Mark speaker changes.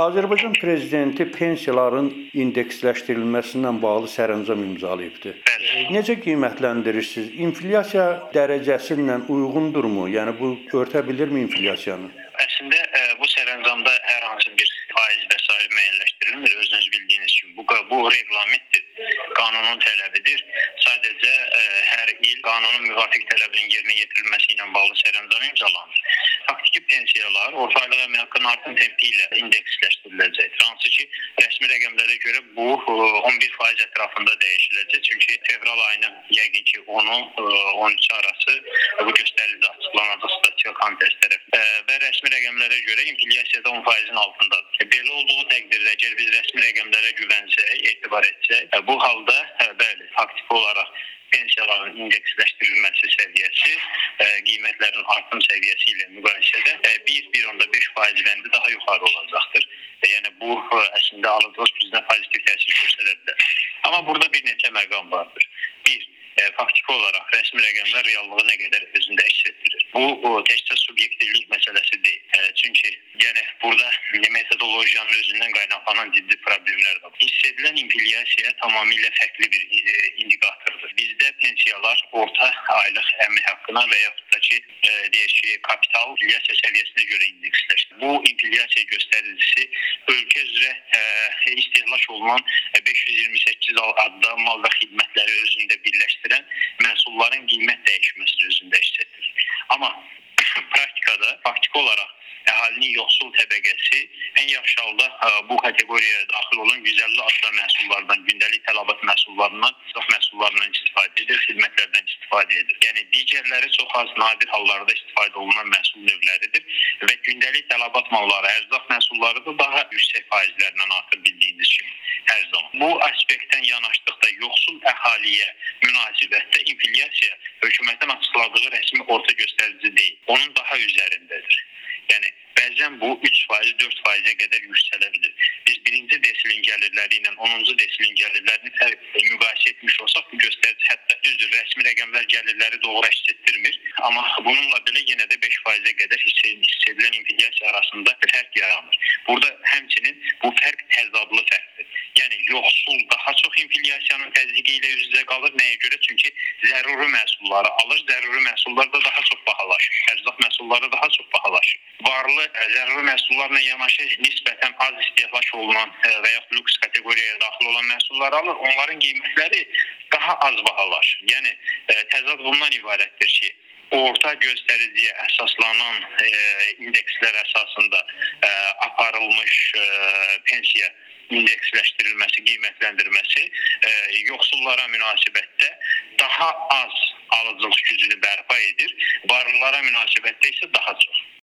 Speaker 1: Azərbaycan prezidenti pensiyaların indeksləşdirilməsindən bağlı sərəncam imzalayıbdı. Necə qiymətləndirirsiniz? İnflyasiya dərəcəsi ilə uyğundurmu? Yəni bu örtə bilirmi inflyasiyanı?
Speaker 2: Əslində ə, bu sərəncamda hər hansı bir faiz və sair müəyyənləşdirilmir. Özünüz bildiyiniz kimi bu bu reqlamentdir, qanunun tələbidir. Sadəcə ə, hər il qanunun müvafiq tələbinin yerinə yetirilməsi ilə bağlı sərəncam imzalanır. Pensiyalar orta aylıq əmək haqqının artım tempi ilə indeksləşdiriləcəkdir. Hansı ki, rəsmi rəqəmlərə görə bu ə, 11% ətrafında dəyişiləcək. Çünki fevral ayının yəqin ki 10-u 13 arası bu göstərici açıqlanacaq statistika komitəsi tərəfindən və rəsmi rəqəmlərə görə inflyasiya da 10%-in altındadır. E, Belə olduğu təqdirdə əgər biz rəsmi rəqəmlərə güvənsək, etibar etsək, e, bu halda bəli, faktiki olaraq pensiyaların indeksləşdirilməsi səviyyəsi ə, qiymətlərin artım səviyyəsi ilə müqayisədə 1-1.5% bəndi daha yuxarı olacaqdır. E, Yəni bu əslində alıcılıq gücünə pozitiv təsir göstərə bilər. Amma burada bir neçə məqam vardır. Bir, ə, faktiki olaraq rəsmi rəqəmlər reallığı nə qədər özündə əks etdirir. Bu o, təkcə subyektivlik məsələsi deyil. Ə, çünki yəni burada metodologiyanın özündən qaynaqlanan ciddi problemlər var. Hiss edilən inflyasiya tamamilə fərqli bir e, indikatordur. Bizdə pensiyalar orta aylıq əmək haqqına və yaxud ki, e, deyək ki, kapital inflyasiya səviyyəsinə görə indeksləşir. Bu inflyasiya göstəricisi ölkə üzrə ə, istehlak olunan e, 528 adda mal və xidmətləri özündə birləşdirən məhsulların qiymət dəyişməsini özündə əks etdirir. Amma praktikada faktiki olaraq əhalinin yoxsul təbəqəsi ən yaxşı halda ə, bu kateqoriyaya daxil olan 150 adda məhsullardan, gündəlik tələbat məhsullarından, sıxlıq məhsullarından istifadə edir, xidmətlərdən istifadə edir. Yəni digərləri çox az nadir hallarda istifadə olunan məhsul növləridir və gündəlik tələbat malları, ərzaq məhsulları da daha yüksək faizlərlə artır bildiyiniz kimi hər zaman. Bu aspektdən yanaşdıqda yoxsul əhaliyə münasibətdə inflyasiya hökumətin açıqladığı rəsmi orta göstərici deyil. Onun daha üzərindədir. Yəni bəzən bu 3%, 4%-ə qədər yüksələ bilər. Biz birinci desilin gəlirləri ilə 10-cu desilin gəlirlərini müqayisə etmiş olsaq bu göstərici rəsmi rəqəmlər gəlirləri doğru əks etdirmir, amma bununla belə yenə də 5%-ə qədər hiss edilən inflyasiya arasında fərq yaranır. Burada həmçinin bu fərq təzadlı fərqdir. Yəni yoxsul daha çox inflyasiyanın təzyiqi ilə üz-üzə qalır. Nəyə görə? Çünki zəruri məhsulları alır, zəruri məhsullar da daha çox bahalaşır. Ərzaq məhsulları daha çox bahalaşır. Varlı ə, zəruri məhsullarla yanaşı nisbətən az istehlak olunan ə, və ya lüks kateqoriyaya daxil olan məhsullar alır. Onların qiymətləri daha az bahalaşır. Yəni ə, təzad bundan ibarətdir ki, orta göstəriciyə əsaslanan e, indekslər əsasında e, aparılmış e, pensiya indeksləşdirilməsi, qiymətləndirməsi e, yoxsullara münasibətdə daha az alıcılıq gücünü bərpa edir, varlılara münasibətdə isə daha çox.